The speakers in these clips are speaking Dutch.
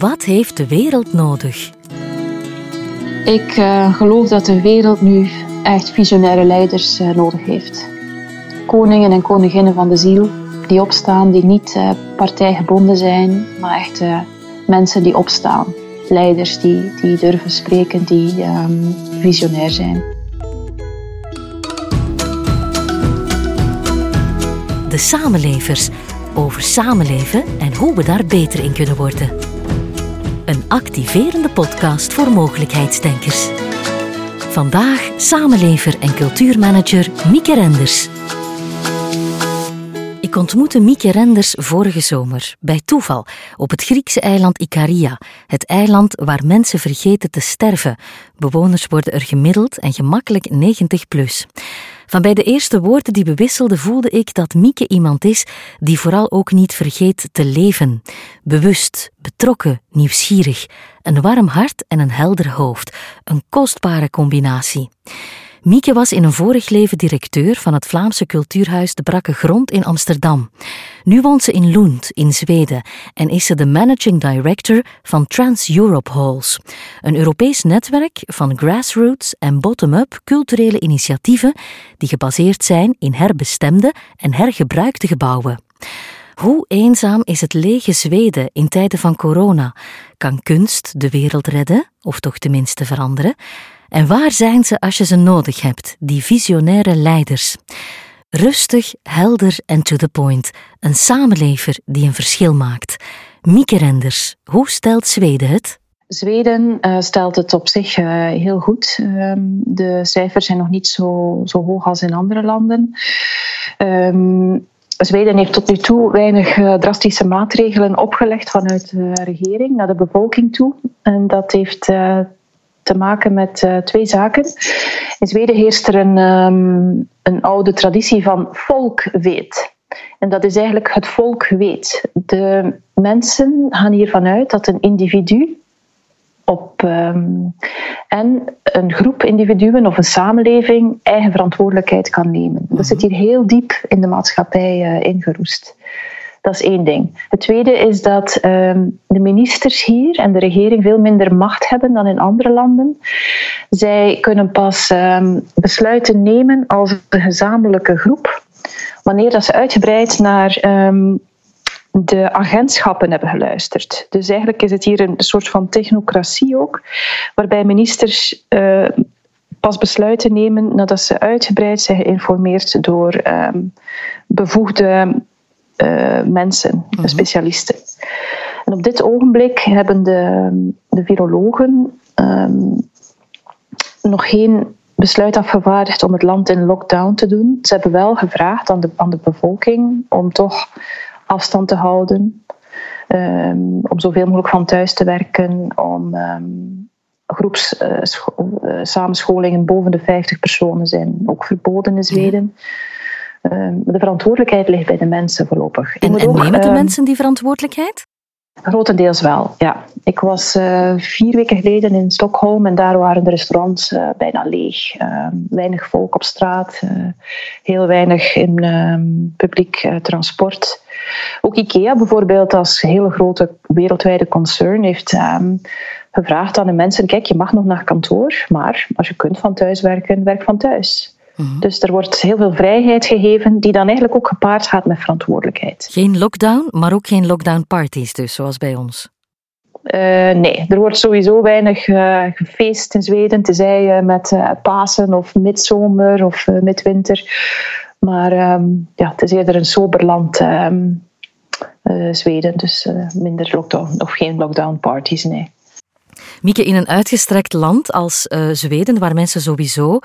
Wat heeft de wereld nodig? Ik uh, geloof dat de wereld nu echt visionaire leiders uh, nodig heeft. Koningen en koninginnen van de ziel die opstaan, die niet uh, partijgebonden zijn, maar echt mensen die opstaan. Leiders die, die durven spreken, die um, visionair zijn. De samenlevers over samenleven en hoe we daar beter in kunnen worden. Een activerende podcast voor mogelijkheidsdenkers. Vandaag samenlever en cultuurmanager Mieke Renders. Ik ontmoette Mieke Renders vorige zomer, bij toeval, op het Griekse eiland Ikaria, het eiland waar mensen vergeten te sterven. Bewoners worden er gemiddeld en gemakkelijk 90 plus. Van bij de eerste woorden die we wisselden voelde ik dat Mieke iemand is die vooral ook niet vergeet te leven. Bewust, betrokken, nieuwsgierig, een warm hart en een helder hoofd. Een kostbare combinatie. Mieke was in een vorig leven directeur van het Vlaamse cultuurhuis De Brakke Grond in Amsterdam. Nu woont ze in Lund in Zweden en is ze de managing director van Trans Europe Halls, een Europees netwerk van grassroots en bottom-up culturele initiatieven die gebaseerd zijn in herbestemde en hergebruikte gebouwen. Hoe eenzaam is het lege Zweden in tijden van corona? Kan kunst de wereld redden, of toch tenminste veranderen? En waar zijn ze als je ze nodig hebt, die visionaire leiders? Rustig, helder en to the point. Een samenlever die een verschil maakt. Mieke Renders, hoe stelt Zweden het? Zweden uh, stelt het op zich uh, heel goed. Uh, de cijfers zijn nog niet zo, zo hoog als in andere landen. Um, Zweden heeft tot nu toe weinig uh, drastische maatregelen opgelegd vanuit de regering naar de bevolking toe. En dat heeft te maken met uh, twee zaken. In Zweden heerst er een, um, een oude traditie van volk weet. En dat is eigenlijk het volk weet. De mensen gaan hiervan uit dat een individu op, um, en een groep individuen of een samenleving eigen verantwoordelijkheid kan nemen. Dat zit hier heel diep in de maatschappij uh, ingeroest. Dat is één ding. Het tweede is dat ehm, de ministers hier en de regering veel minder macht hebben dan in andere landen. Zij kunnen pas um, besluiten nemen als een gezamenlijke groep, wanneer dat ze uitgebreid naar um, de agentschappen hebben geluisterd. Dus eigenlijk is het hier een soort van technocratie ook, waarbij ministers uh, pas besluiten nemen nadat ze uitgebreid zijn geïnformeerd door um, bevoegde uh, mensen, mm specialisten. En op dit ogenblik hebben de, de virologen um, nog geen besluit afgevaardigd om het land in lockdown te doen. Ze hebben wel gevraagd aan de, aan de bevolking om toch afstand te houden, um, om zoveel mogelijk van thuis te werken, om um, groeps uh, samenscholingen boven de 50 personen zijn ook verboden in Zweden. Ehm, de verantwoordelijkheid ligt bij de mensen voorlopig. En, en nemen de ehm, mensen die verantwoordelijkheid? Grotendeels wel, ja. Ik was uh, vier weken geleden in Stockholm en daar waren de restaurants uh, bijna leeg. Uh, weinig volk op straat, eh, heel weinig in publiek transport. Ook IKEA bijvoorbeeld, als hele grote wereldwijde concern, heeft gevraagd aan de mensen: kijk, je mag nog naar kantoor, maar als je kunt van thuis werken, werk van thuis. Mhm. Dus er wordt heel veel vrijheid gegeven, die dan eigenlijk ook gepaard gaat met verantwoordelijkheid. Geen lockdown, maar ook geen lockdown parties, dus zoals bij ons. Uh, nee, er wordt sowieso weinig uh, gefeest in Zweden, tenzij uh, met Pasen of midzomer of midwinter. Maar um, ja, het is eerder een sober land, um, Zweden, dus minder lockdown of geen lockdown parties, nee. Mieke, in een uitgestrekt land als Zweden, waar mensen sowieso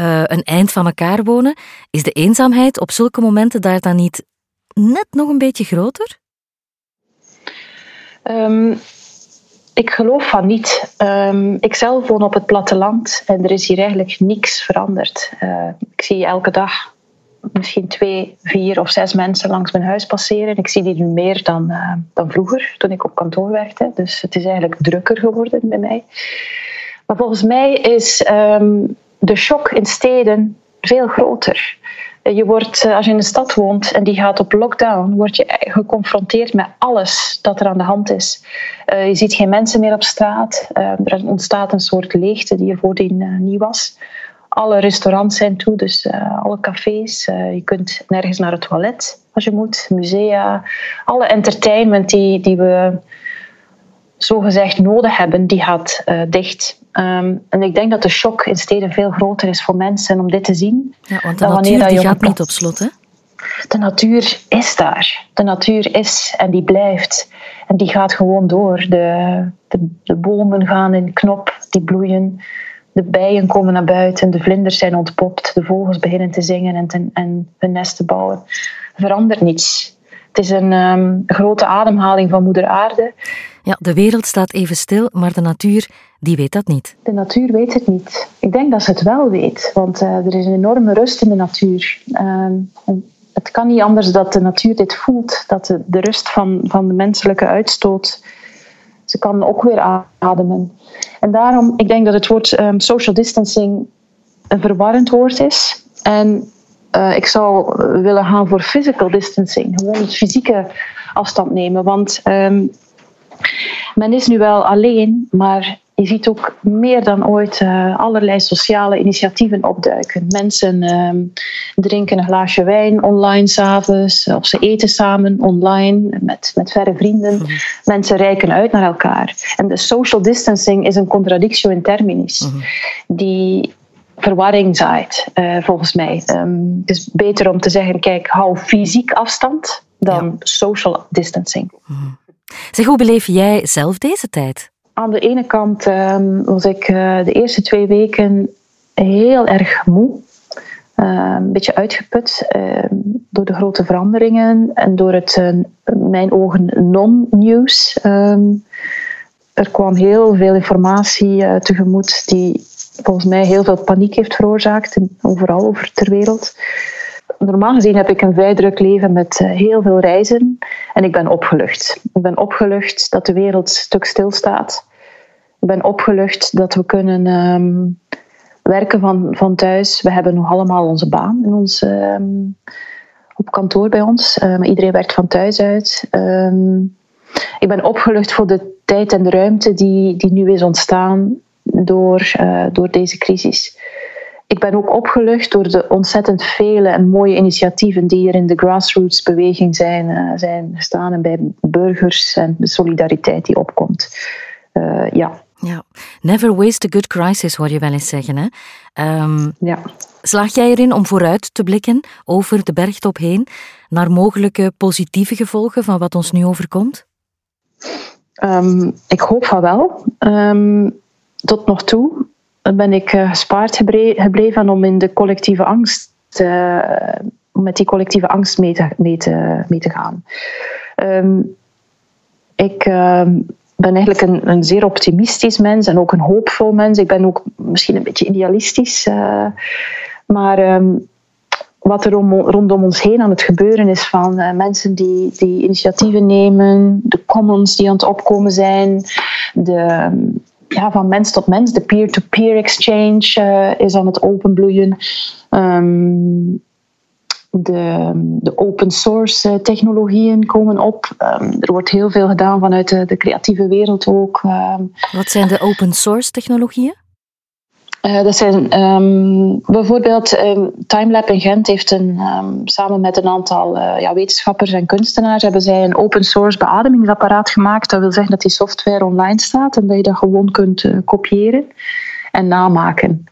uh, een eind van elkaar wonen, is de eenzaamheid op zulke momenten daar dan niet net nog een beetje groter? Um, ik geloof van niet. Um, ik zelf woon op het platteland en er is hier eigenlijk niks veranderd. Uh, ik zie elke dag misschien twee, vier of zes mensen langs mijn huis passeren. Ik zie die nu meer dan, uh, dan vroeger, toen ik op kantoor werkte. Dus het is eigenlijk drukker geworden bij mij. Maar volgens mij is um, de shock in steden veel groter. Je wordt, als je in een stad woont en die gaat op lockdown, word je geconfronteerd met alles dat er aan de hand is. je ziet geen mensen meer op straat. er ontstaat een soort leegte die er voordien niet was. Alle restaurants zijn toe, dus alle cafés. je kunt nergens naar het toilet als je moet. Musea. Alle entertainment die, die we zogezegd nodig hebben, die gaat uh, dicht. Um, en ik denk dat de shock in steden veel groter is voor mensen om dit te zien. Ja, want de natuur die gaat niet op slot, hè? De natuur is daar. De natuur is en die blijft. En die gaat gewoon door. De, de, de bomen gaan in knop, die bloeien. De bijen komen naar buiten, de vlinders zijn ontpopt, de vogels beginnen te zingen en, te, en hun nest te bouwen. Er verandert niets. Het is een um, grote ademhaling van Moeder Aarde. Ja, de wereld staat even stil, maar de natuur, die weet dat niet. De natuur weet het niet. Ik denk dat ze het wel weet, want uh, er is een enorme rust in de natuur. Uh, het kan niet anders dat de natuur dit voelt, dat de, de rust van, van de menselijke uitstoot, ze kan ook weer ademen. En daarom, ik denk dat het woord um, social distancing een verwarrend woord is. En uh, ik zou willen gaan voor physical distancing, gewoon het fysieke afstand nemen. Want um, men is nu wel alleen, maar je ziet ook meer dan ooit uh, allerlei sociale initiatieven opduiken. Mensen uh, drinken een glaasje wijn online s'avonds, of ze eten samen online met, met verre vrienden. Mhm. Mensen reiken uit naar elkaar. En de social distancing is een contradictio in terminis, mhm. die verwarring zaait, uh, volgens mij. Um, het is beter om te zeggen, kijk, hou fysiek afstand dan social distancing. Mm Zeg, hoe beleef jij zelf deze tijd? Aan de ene kant um, was ik uh, de eerste twee weken heel erg moe. Uh, een beetje uitgeput uh, door de grote veranderingen en door het, in mijn ogen, non-nieuws. Er kwam heel veel informatie tegemoet die volgens mij heel veel paniek heeft veroorzaakt, overal over ter wereld normaal gezien heb ik een vrij druk leven met eh, heel veel reizen en ik ben opgelucht. Ik ben opgelucht dat de wereld een stuk stilstaat. Ik ben opgelucht dat we kunnen um, werken van, van thuis. We hebben nog allemaal onze baan in ons, um, op kantoor bij ons. Uh, maar iedereen werkt van thuis uit. Um, ik ben opgelucht voor de tijd en de ruimte die, die nu is ontstaan door, uh, door deze crisis ik ben ook opgelucht door de ontzettend vele en mooie initiatieven die er in de grassroots beweging zijn, uh, zijn gestaan en bij burgers en de solidariteit die opkomt. Uh, ja. Ja, never waste a good crisis, hoor je wel eens zeggen. Hè? Um, ja. Slaag jij erin om vooruit te blikken over de bergtop heen naar mogelijke positieve gevolgen van wat ons nu overkomt? Um, ik hoop van wel. Um, tot nog toe ben ik eh, gespaard gebleven om in de collectieve angst met die collectieve angst mee te, mee te, te gaan. Um, ik ehm, ben eigenlijk een, een, zeer optimistisch mens en ook een hoopvol mens. Ik ben ook misschien een beetje idealistisch. Uh, maar um, wat er om, rondom ons heen aan het gebeuren is van mensen die, die initiatieven nemen, de commons die aan het opkomen zijn, de, ja, van mens tot mens. De peer-to-peer exchange uh, is aan het openbloeien. Um, de, de, open source eh, technologieën komen op. Um, er wordt heel veel gedaan vanuit de, de creatieve wereld ook. Um, Wat zijn de open source technologieën? Uh, dat zijn um, bijvoorbeeld um, Timelab in Gent heeft een, um, samen met een aantal uh, ja, wetenschappers en kunstenaars hebben zij een open source beademingsapparaat gemaakt. Dat wil zeggen dat die software online staat en dat je dat gewoon kunt uh, kopiëren en namaken.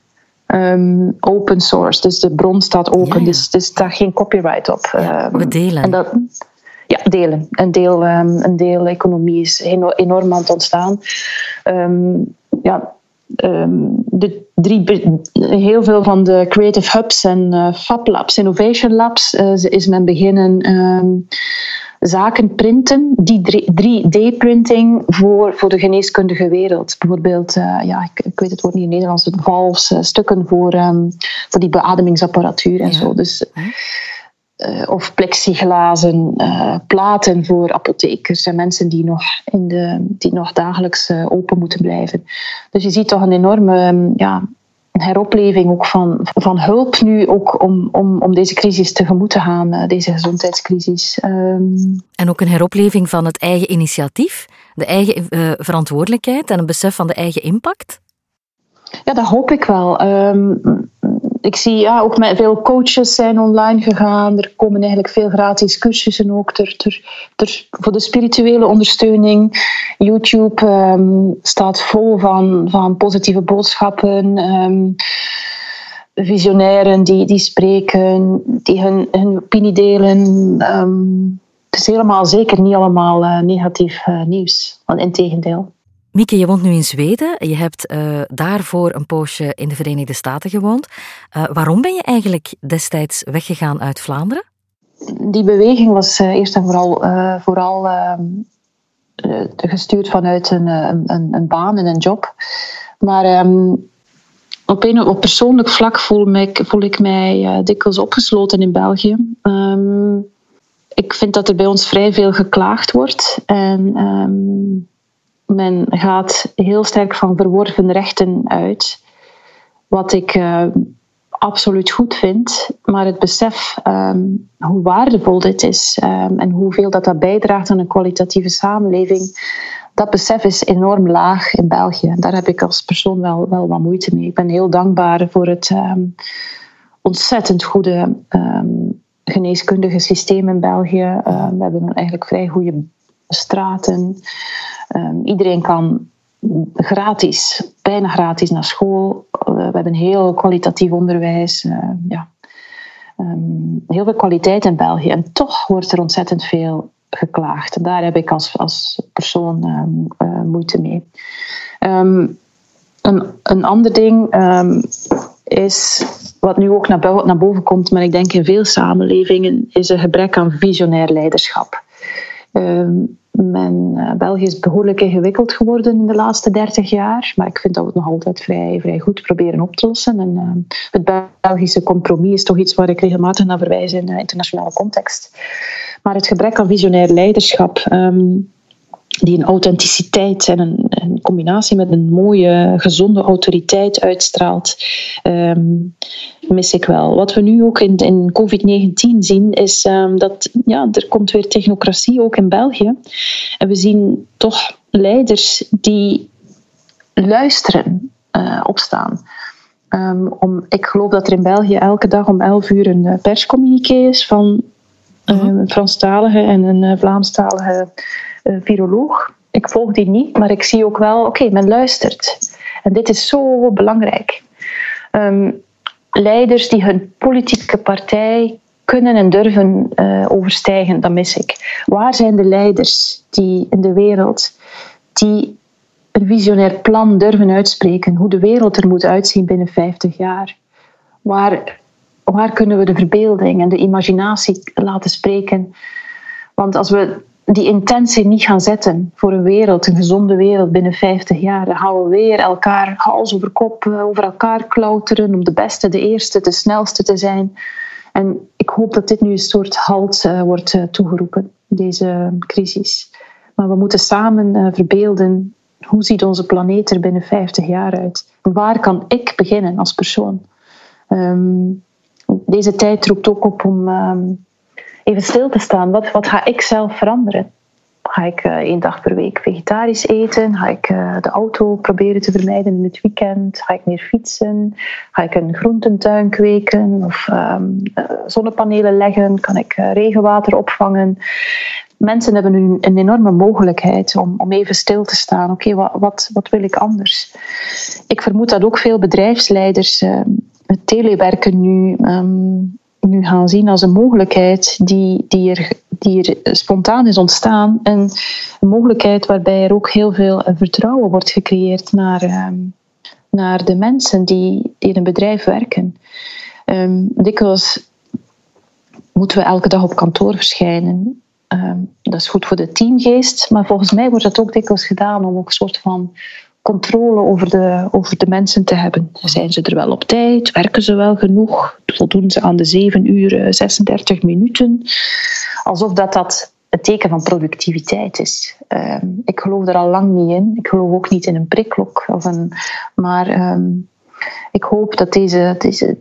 open source, dus de bron staat open, ja. dus, dus daar geen copyright op. Ja, we delen. En dat, ja, delen. Een deel, een deel economie is enorm aan het ontstaan. ja, um, de drie, heel veel van de creative hubs en uh, Fab Labs, Innovation Labs, uh, is men beginnen um, zaken printen, die 3D-printing voor, voor de geneeskundige wereld. Bijvoorbeeld, uh, ja, ik, ik, weet het woord niet in Nederlands, vals, stukken voor, um, voor die beademingsapparatuur en ja. zo. Dus, uh, of plexiglazen uh, platen voor apothekers en mensen die nog, in de, die nog dagelijks uh, open moeten blijven. Dus je ziet toch een enorme, um, ja, heropleving ook van, van hulp nu ook om, om, om deze crisis tegemoet te gaan, eh, deze gezondheidscrisis. Ehm, en ook een heropleving van het eigen initiatief, de eigen uh, verantwoordelijkheid en een besef van de eigen impact? Ja, dat hoop ik wel. Ehm, ik zie ja, ook met veel coaches zijn online gegaan. Er komen eigenlijk veel gratis cursussen ook ter, ter, voor de spirituele ondersteuning. YouTube um, staat vol van, van positieve boodschappen. Um, visionairen die, die spreken, die hun, hun opinie delen. Um, het is helemaal zeker niet allemaal uh, negatief uh, nieuws. Want integendeel. Mieke, je woont nu in Zweden. Je hebt uh, daarvoor een poosje in de Verenigde Staten gewoond. Uh, waarom ben je eigenlijk destijds weggegaan uit Vlaanderen? Die beweging was uh, eerst en vooral, vooral ehm, gestuurd vanuit een, een, een, baan en een job. Maar um, op, een, op persoonlijk vlak voel, ik, voel ik mij dikwijls opgesloten in België. Um, ik vind dat er bij ons vrij veel geklaagd wordt. En men gaat heel sterk van verworven rechten uit. Wat ik uh, absoluut goed vind, maar het besef um, hoe waardevol dit is um, en hoeveel dat, bijdraagt aan een kwalitatieve samenleving, dat besef is enorm laag in België. Daar heb ik als persoon wel, wel wat moeite mee. Ik ben heel dankbaar voor het um, ontzettend goede geneeskundige systeem in België. we hebben eigenlijk vrij goede straten. Um, iedereen kan gratis, bijna gratis naar school. Uh, we hebben heel kwalitatief onderwijs. Uh, ja. Um, heel veel kwaliteit in België. En toch wordt er ontzettend veel geklaagd. En daar heb ik als, als persoon um, uh, moeite mee. een, een ander ding is, wat nu ook naar, naar boven komt, maar ik denk in veel samenlevingen, is een gebrek aan visionair leiderschap. Men, uh, België is behoorlijk ingewikkeld geworden in de laatste 30 jaar, maar ik vind dat we het nog altijd vrij, vrij goed proberen op te lossen. En, uh, het Belgische compromis is toch iets waar ik regelmatig naar verwijs in uh, internationale context. Maar het gebrek aan visionair leiderschap. Um, die een authenticiteit en een, een, combinatie met een mooie, gezonde autoriteit uitstraalt, um, mis ik wel. Wat we nu ook in, in COVID-19 zien, is um, dat ja, er komt weer technocratie ook in België. En we zien toch leiders die luisteren uh, opstaan. Um, om, ik geloof dat er in België elke dag om 11 uur een uh, perscommuniqué is van uh, een Franstalige en een uh, Vlaamstalige viroloog. Ik volg die niet, maar ik zie ook wel, oké, men luistert. En dit is zo belangrijk. Um, leiders die hun politieke partij kunnen en durven uh, overstijgen, dat mis ik. Waar zijn de leiders die in de wereld die een visionair plan durven uitspreken, hoe de wereld er moet uitzien binnen 50 jaar? Waar, waar kunnen we de verbeelding en de imaginatie laten spreken? Want als we die intentie niet gaan zetten voor een wereld, een gezonde wereld binnen 50 jaar, dan gaan we weer elkaar hals over kop eh, over elkaar klauteren om de beste, de eerste, de snelste te zijn. En ik hoop dat dit nu een soort halt uh, wordt uh, toegeroepen, deze crisis. Maar we moeten samen verbeelden hoe ziet onze planeet er binnen 50 jaar uit? Waar kan ik beginnen als persoon? Um, deze tijd roept ook op om um, even stil te staan. Wat, wat ga ik zelf veranderen? Ga ik uh, één dag per week vegetarisch eten? Ga ik uh, de auto proberen te vermijden in het weekend? Ga ik meer fietsen? Ga ik een groententuin kweken? Of um, zonnepanelen leggen? Kan ik regenwater opvangen? Mensen hebben nu een enorme mogelijkheid om, om even stil te staan. Oké, wat, wat, wil ik anders? Ik vermoed dat ook veel bedrijfsleiders het telewerken nu um, nu gaan zien als een mogelijkheid die, die, er, die er spontaan is ontstaan. En een mogelijkheid waarbij er ook heel veel vertrouwen wordt gecreëerd naar, ehm, naar de mensen die, in een bedrijf werken. Um, dikwijls moeten we elke dag op kantoor verschijnen. Um, dat is goed voor de teamgeest, maar volgens mij wordt dat ook dikwijls gedaan om ook een soort van controle over de, over de mensen te hebben. Zijn ze er wel op tijd? Werken ze wel genoeg? Voldoen ze aan de 7 uur 36 eh, minuten? Alsof dat, dat het teken van productiviteit is. Um, ik geloof er al lang niet in. Ik geloof ook niet in een prikklok. Of een, maar um, ik hoop dat deze, deze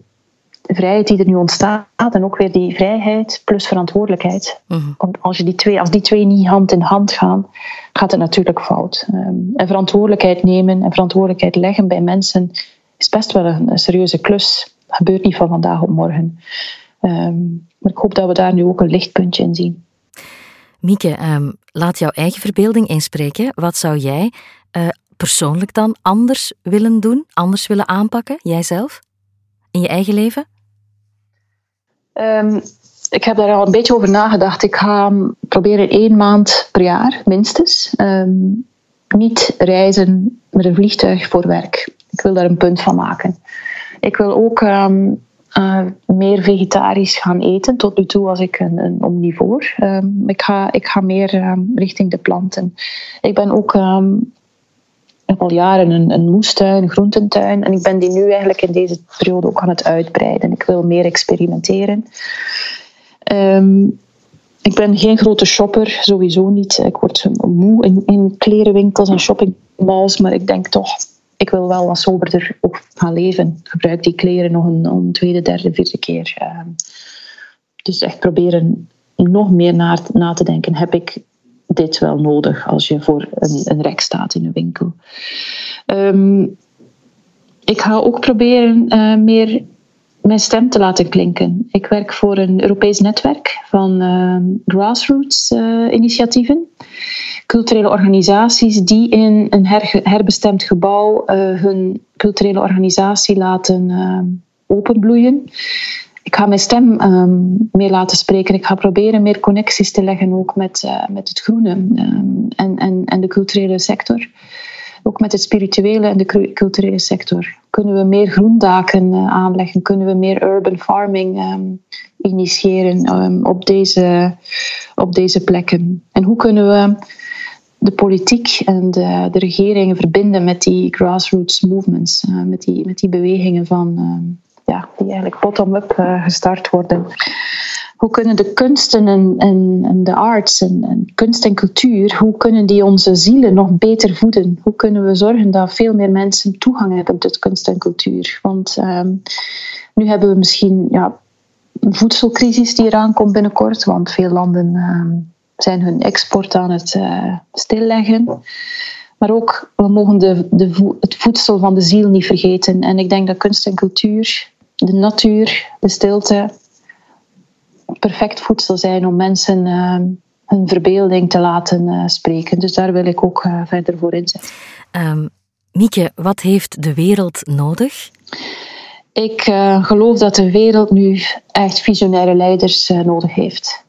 vrijheid die er nu ontstaat en ook weer die vrijheid plus verantwoordelijkheid. Mhm. Want als, je die twee, als die twee niet hand in hand gaan, gaat het natuurlijk fout. Ehm, en verantwoordelijkheid nemen en verantwoordelijkheid leggen bij mensen is best wel een, serieuze klus. Dat gebeurt niet van vandaag op morgen. Ehm, maar ik hoop dat we daar nu ook een lichtpuntje in zien. Mieke, ehm, laat jouw eigen verbeelding inspreken. Wat zou jij uh, persoonlijk dan anders willen doen, anders willen aanpakken, jijzelf, in je eigen leven? Um, ik heb daar al een beetje over nagedacht. Ik ga proberen één maand per jaar, minstens, um, niet reizen met een vliegtuig voor werk. Ik wil daar een punt van maken. Ik wil ook um, uh, meer vegetarisch gaan eten. Tot nu toe was ik een, een omnivoor. Ik, ga, ik ga meer richting de planten. Ik ben ook heb al jaren een, een moestuin, een groententuin. En ik ben die nu eigenlijk in deze periode ook aan het uitbreiden. Ik wil meer experimenteren. Ehm, ik ben geen grote shopper, sowieso niet. Ik word moe in, in klerenwinkels en shoppingmalls, maar ik denk toch, ik wil wel wat soberder gaan leven. gebruik die kleren nog een, tweede, derde, vierde keer. Ehm, dus echt proberen nog meer na, na te denken. Heb ik dit wel nodig als je voor een, een rek staat in een winkel. Ehm, ik ga ook proberen uh, meer mijn stem te laten klinken. Ik werk voor een Europees netwerk van uh, grassroots uh, initiatieven. Culturele organisaties die in een her herbestemd gebouw hun culturele organisatie laten openbloeien ik ga mijn stem um, meer laten spreken. Ik ga proberen meer connecties te leggen ook met, uh, met het groene um, en, en, en de culturele sector. Ook met het spirituele en de culturele sector. Kunnen we meer groendaken uh, aanleggen? Kunnen we meer urban farming um, initiëren op, deze, op deze plekken? En hoe kunnen we de politiek en de, de regeringen verbinden met die grassroots movements, uh, met, die, met die bewegingen van ja, die eigenlijk bottom-up uh, gestart worden. Hoe kunnen de kunsten en, en, en de arts en, en, kunst en cultuur, hoe kunnen die onze zielen nog beter voeden? Hoe kunnen we zorgen dat veel meer mensen toegang hebben tot kunst en cultuur? Want um, nu hebben we misschien ja, een voedselcrisis die eraan komt binnenkort, want veel landen um, zijn hun export aan het uh, stilleggen. Maar ook, we mogen de, de, het voedsel van de ziel niet vergeten. En ik denk dat kunst en cultuur de natuur, de stilte, perfect voedsel zijn om mensen uh, hun verbeelding te laten uh, spreken. Dus daar wil ik ook uh, verder voor inzetten. Um, Mieke, wat heeft de wereld nodig? Ik geloof dat de wereld nu echt visionaire leiders nodig heeft.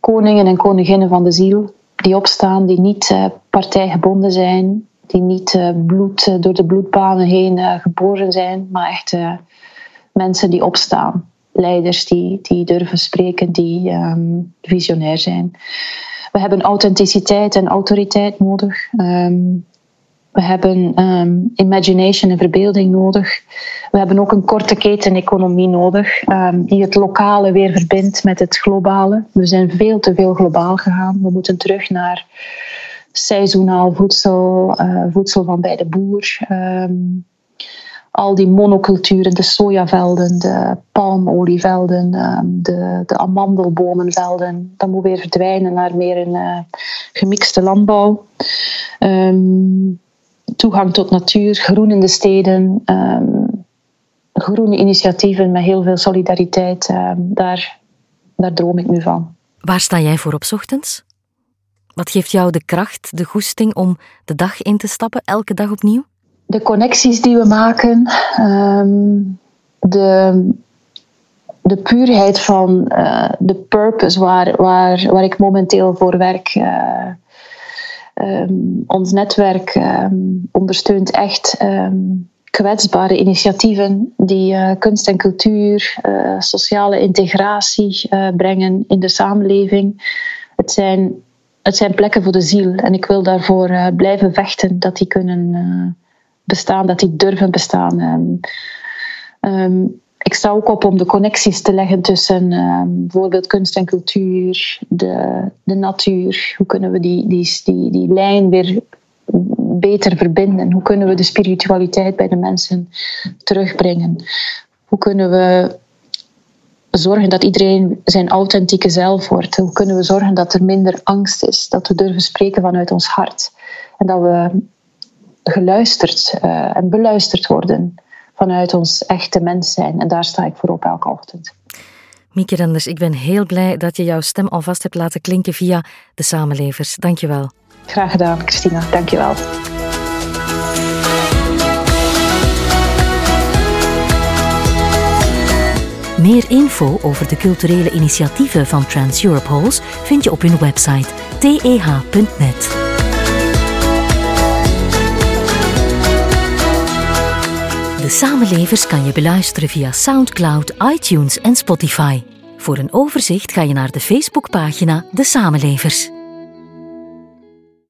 Koningen en koninginnen van de ziel, die opstaan, die niet partijgebonden zijn, die niet bloed, door de bloedbanen heen geboren zijn, maar echt mensen die opstaan. Leiders die, die durven spreken, die um, visionair zijn. We hebben authenticiteit en autoriteit nodig. Um, we hebben um, imagination en verbeelding nodig. We hebben ook een korte keten-economie nodig, die het lokale weer verbindt met het globale. We zijn veel te veel globaal gegaan. We moeten terug naar seizoenaal voedsel, uh, voedsel van bij de boer al die monoculturen, de sojavelden, de palmolievelden, ehm, de, de amandelbomenvelden, dat moet weer verdwijnen naar meer een uh, gemixte landbouw. Um, toegang tot natuur, groen in de steden, um, groene initiatieven met heel veel solidariteit, daar, daar droom ik nu van. Waar sta jij voor op ochtends? Wat geeft jou de kracht, de goesting om de dag in te stappen, elke dag opnieuw? De connecties die we maken, ehm, de, de puurheid van uh, de purpose waar, waar, waar ik momenteel voor werk. Uh, um, ons netwerk um, ondersteunt echt kwetsbare initiatieven die uh, kunst en cultuur, sociale integratie brengen in de samenleving. Het zijn, het zijn plekken voor de ziel en ik wil daarvoor blijven vechten dat die kunnen bestaan, dat die durven bestaan. Um, ik sta ook op om de connecties te leggen tussen um, bijvoorbeeld kunst en cultuur, de, de natuur. Hoe kunnen we die, die, die, die lijn weer beter verbinden? Hoe kunnen we de spiritualiteit bij de mensen terugbrengen? Hoe kunnen we zorgen dat iedereen zijn authentieke zelf wordt? Hoe kunnen we zorgen dat er minder angst is? Dat we durven spreken vanuit ons hart? En dat we geluisterd uh, en beluisterd worden vanuit ons echte mens zijn. En daar sta ik voor op elke ochtend. Mieke Renders, ik ben heel blij dat je jouw stem alvast hebt laten klinken via de samenlevers. Dank je wel. Graag gedaan, Christina. Dank je wel. Meer info over de culturele initiatieven van Trans Europe Halls vind je op hun website teh.net. De Samenlevers kan je beluisteren via SoundCloud, iTunes en Spotify. Voor een overzicht ga je naar de Facebookpagina De Samenlevers.